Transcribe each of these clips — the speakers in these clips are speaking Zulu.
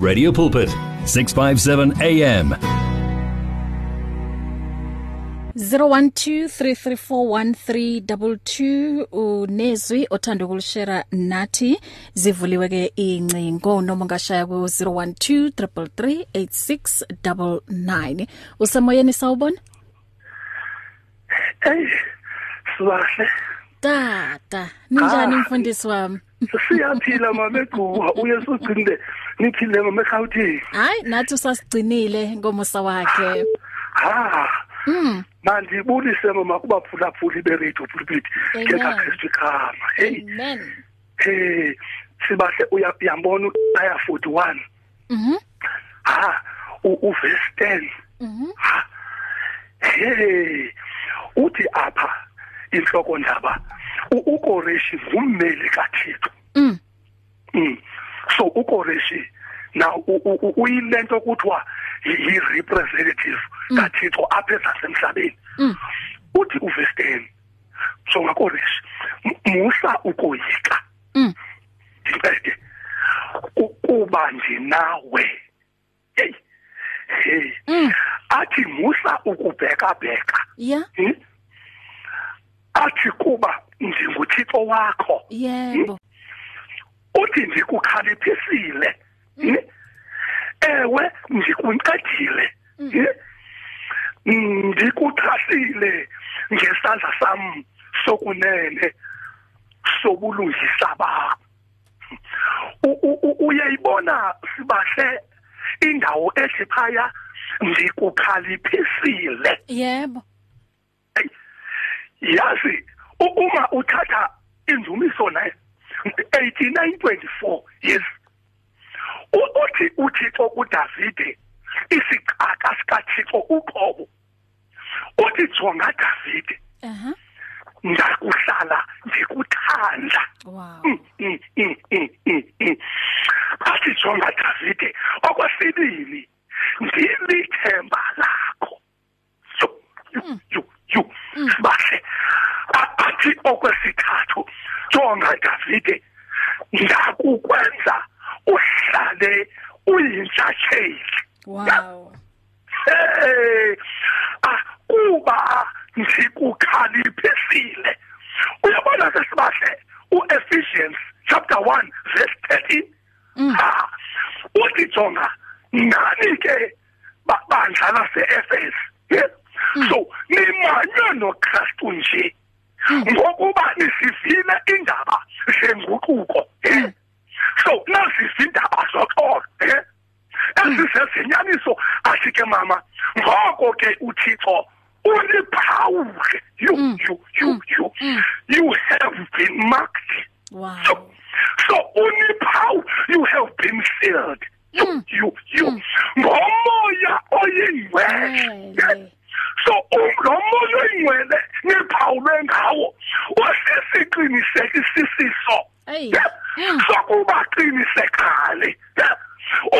Radio Pulpit 657 AM 0123341322 unezwi othanda ukulishare nathi zivuliwe ke incingo noma ngashaya ku 0123338699 usemoyeni sawubona? Hey, sibahle. tata ninjani Ah. mfundisi wami? Siyaphila mamegcuwa uyesu ugcinde niphile ngomekhawuthi. hayi nathi usasigcinile ngomusa wakhe Ha. mm Manje bulise mama kubaphulaphuli beradio pulpit. Amen. Keka Christ khama. Hey, amen hey. Sibahle uya uyambona uaya 41. mhm Ha. u verse 10. mhm. Hey. Uthi apha inhloko ndaba uKoreshi ngummeli kaThixo. mm Mm. So uKoreshi now uyilento kuthiwa yi representative kaThixo apha ezasemhlabeni. Mm. Uthi uverse 10. So ngaKoreshi "M- musa ukoyika. mm Ngicede ukuba ndinawe. Hey. Hey. Mm. Athi musa ukubheka bheka. yeah Hmm? Athi kuba ndinguThixo wakho. yebo uthi ndikukhaliphisile Hmm? ewe ndikuncedile Hmm? ndikuchasile ngesandla sam sokunene sobulungisa bakho uyayibona sibahle indawo ethi phaya ndikukhaliphisile yebo yazi uma uthatha indumiso naye 8924 yes. Uthi uthixo kuDavide isiqaka sikaThixo uqobo uthi jonga Davide aha. ndakuhlala ndikuthanda. Wow. Mm, mm, mm. athi jonga Davide okwesibili ndikukhaliphisile uyabona sesibahle uEphesians chapter 1 verse 13 Mm. ha uthi jonga nani ke ba- bandla laseEphes yes so nimanywe noKristu nje. Ngokuba nisivile indaba zenguquko so nasizindaba zoxolo eh esisezinyaniso asike mama ngoko ke uThixo uliphawule you Mm. you you you Mm. you have been marked wow so so uniphawu you have been sealed you Mm. You you Mm. ngomoya oyingcwele Ngcwele. so um- lo moya oyingcwele niphawulwe ngawo wasesiqinisekisisiso Hey. Yeah. Mm. sokuba qinisekale Yeah.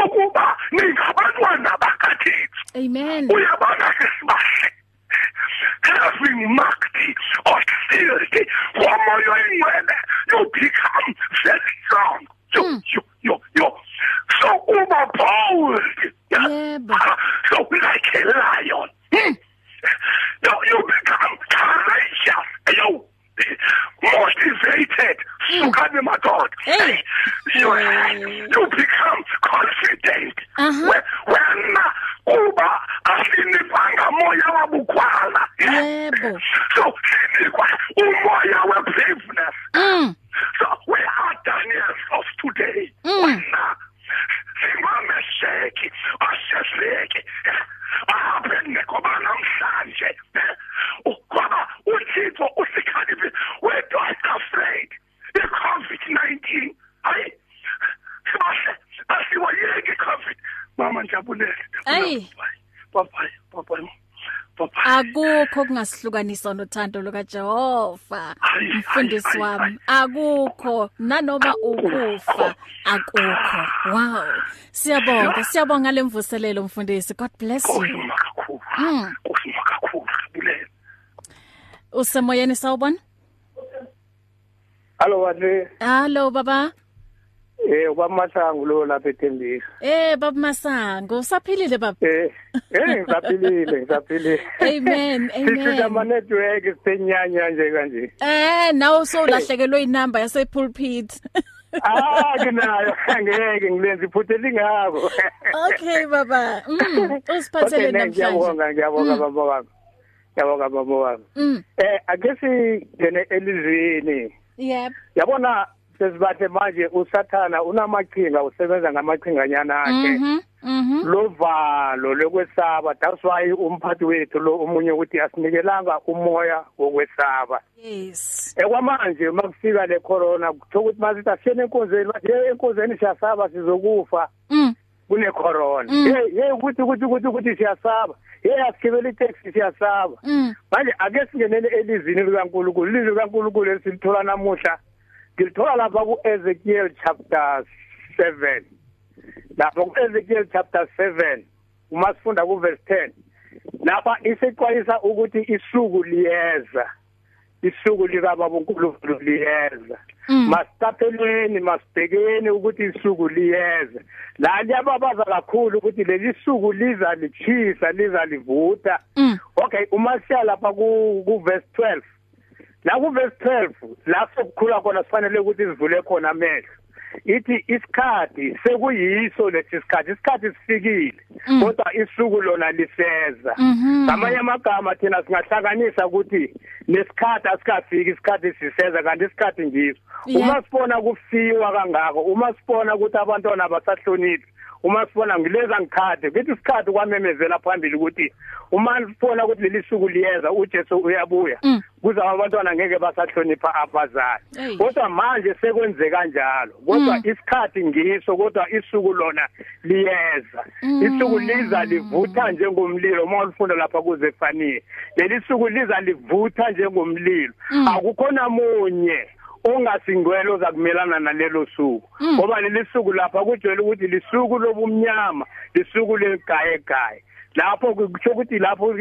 ukuba ningabantwana bakaThixo amen uyabona ke sibahle having marked or sealed ngomoya oyingcwele you become very strong you Mm. you you you so uba bold Yeah. Yebo. Ah, so like a lion Hmm. you, you become courageous you motivated sukane madoda you, become confident. Aha. We- wena babayi akukho kungasihlukanisa nothando lukaJehova Hayi, mfundisi hayi, hayi, wami akukho. Nanoma ukufa akukho. Wow. Siyabonga siyabonga lemvuselelo mfundisi. God bless you. Kusima kakhulu. Mm. kusima kakhulu bulela usemoyeni sawubona? Hallo Wadle, hello baba. Eh kwamasango lo lapha eThembisa. Eh baba Masango usaphilile baba Eh eh ngisaphilile ngisaphilile. Amen Sithuka ama amen network sisenyanya nje kanje. Eh nawe sowulahlekelwe inamba yase pulpit Ah nginayo ngeke ngilenze iphuthe lingabo. Okay baba mm usiphathele namhlanje Ngiyabonga ngiyabonga baba wami. Ngiyabonga baba wami. Mm Eh ake singene elizweni. yep Yabona sesibathe manje usathana unamaqhinga usebenza ngamaqhinganyana akhe. mhm mhm lovalo lokwesaba that's why umphathi wethu lo umunye ukuthi asinikelanga umoya wokwesaba. Yes. Ekwamanje makufika le corona kuthiwa ukuthi masithi asiyene enkonzweni bathi "Hey, enkonzweni siyasaba sizokufa. Mm. Kune corona. Mm. hey hey ukuthi ukuthi ukuthi ukuthi siyasaba. Hey asigibele itaxi siyasaba. Mm. Manje ake singenele elizini likaNkulunkulu ilizwi likaNkulunkulu esilithola namuhla. Ngilithola lapha ku-Ezekiel chapter 7 lapha ku-Ezekiel chapter 7 uma sifunda ku-verse 10 lapha isexwayisa ukuthi isuku liyeza isuku likababa uNkulunkulu liyeza. Mm. masitapheleni masibhekeni ukuthi isuku liyeza. La liyababaza kakhulu ukuthi leli suku liza lichisa liza livutha mm. Okay uma siya lapha ku ku verse 12 la ku verse 12 la sokukhula khona sifanele ukuthi sivule khona amehlo. Ithi isikhathi sekuyiso lesi sikhathi isikhathi sifikile Mm. kodwa isuku lona liseza. Mhm. ngamanye amagama thina singahlanganisa ukuthi nesikhathi asikafiki isikhathi siseza kanti isikhathi ngiso. Uma sibona kufiwa kangako uma sibona ukuthi abantwana basahloniphi uma sibona ngileza ngikhathe kuthi isikhathi kwamemezela phambili ukuthi uma sibona ukuthi leli suku liyeza uJesu uyabuya. Kuzaba abantwana ngeke basahlonipha abazali. Kodwa manje sekwenze kanjalo. Kodwa Mm. isikhathi ngiso kodwa isuku lona liyeza. Mm. isuku liza livutha njengomlilo uma ulifunda lapha kuzefaniye leli suku liza livutha njengomlilo. Mm. akukhona munye ongasingwelo zakumelana nalelo suku. Ngoba leli suku lapha kujwayele ukuthi lisuku lobumnyama lisuku legaye gaye lapho kusho ukuthi lapho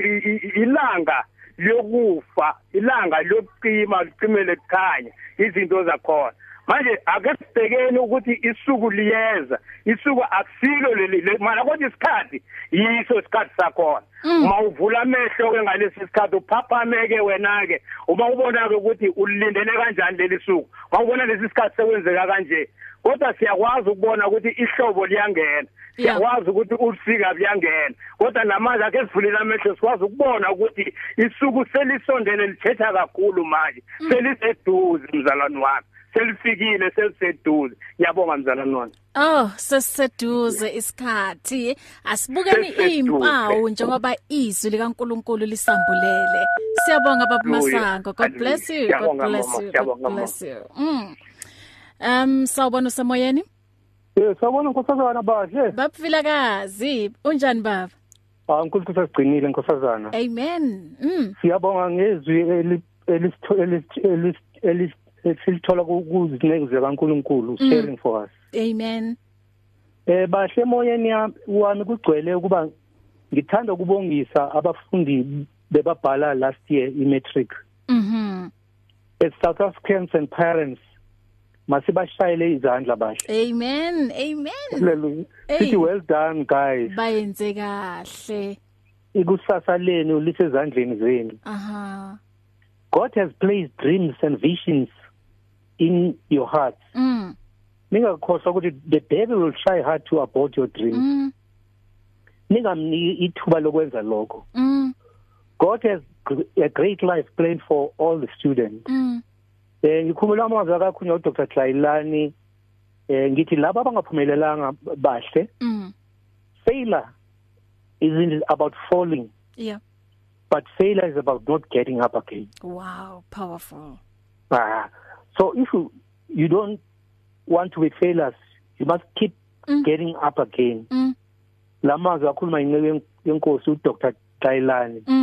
ilanga liyokufa ilanga liyokucima licimele kukhanya izinto zakhona. Manje ake sibhekeni ukuthi isuku liyeza isuku akusilo leli le- mana kodwa isikhathi yiso isikhathi sakhona. Mm. uma uvula amehlo ke ngalesi sikhathi uphaphameke wena ke uma ubona ke ukuthi ulindele kanjani leli suku wawubona lesi sikhathi sekwenzeka kanje kodwa siyakwazi ukubona ukuthi ihlobo liyangena. Siyakwazi ukuthi ubusika buyangena. Kodwa namanje ake sivulile amehlo sikwazi ukubona ukuthi isuku selisondele lithetha kakhulu manje. Seliseduze mzalwane wami. Selifikile seliseduze. Ngiyabonga mzalwane wami. Oh sesiseduze isikhathi. Asibukeni impawu njengoba izwi likaNkuluNkulu lisambulele. Siyabonga baba. Masango. God bless you. God bless you. God bless you. Mm. Um sawubona usemoyeni Eh sawubona nkosazana bahle. babvilakazi unjani baba Ah uNkulunkulu sasigcinile nkosazana. Amen mm Siyabonga ngezwi eli- elisitho- elis- elis- elis- esilithola ku- kuzinceku zikaNkulunkulu sharing for us. Amen Eh bahle emoyeni wami kugcwele ukuba ngithanda ukubongisa abafundi bebabhala last year imatric. Mhm As South Africans and parents masibashayele izandla bahle. Amen amen Hallelujah. Hey. Sithi well done guys. bayenze kahle Ikusasa lenu lisezandleni zenu. aha God has placed dreams and visions in your heart. mm Ningakhohlwa ukuthi the devil will try hard to abort your dreams. mm Ningamniki ithuba lokwenza lokho. mm God has gr- a great life plan for all the students. mm Eh ngikhuluma amazwi akakhulunywa uDr Dlailani eh ngithi laba abangaphumelelanga bahle mm failure isn't about falling yeah but failure is about not getting up again. wow powerful Ah, so if you you don't want to be failures, you must keep Mm. getting up again. mm Lamazwi akhuluma inceku yenkosi uDr Dlailani. mm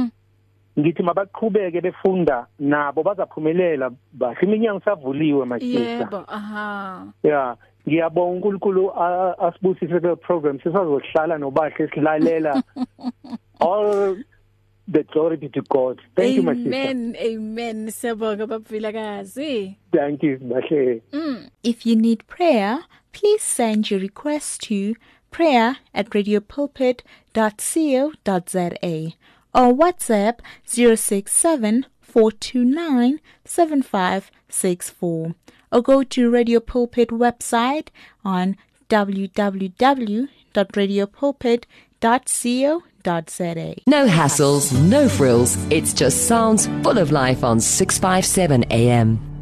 Ngithi mabaqhubeke befunda nabo bazaphumelela. Bahle iminyaka savuliwe mashisa. yebo aha. Yeah, ngiyabonga uNkulunkulu asibusise ke program sisazohlala nobahle silalela. All the glory be to God. Thank amen, you my sister. Amen amen. Siyabonga babvilakazi thank you bahle. If you need prayer, please send your request to prayer at radiopulpit.co.za or WhatsApp 067 429 7564 or go to Radio Pulpit website on www.radiopulpit.co.za. No hassles, no frills. It's just sounds full of life on 657 AM.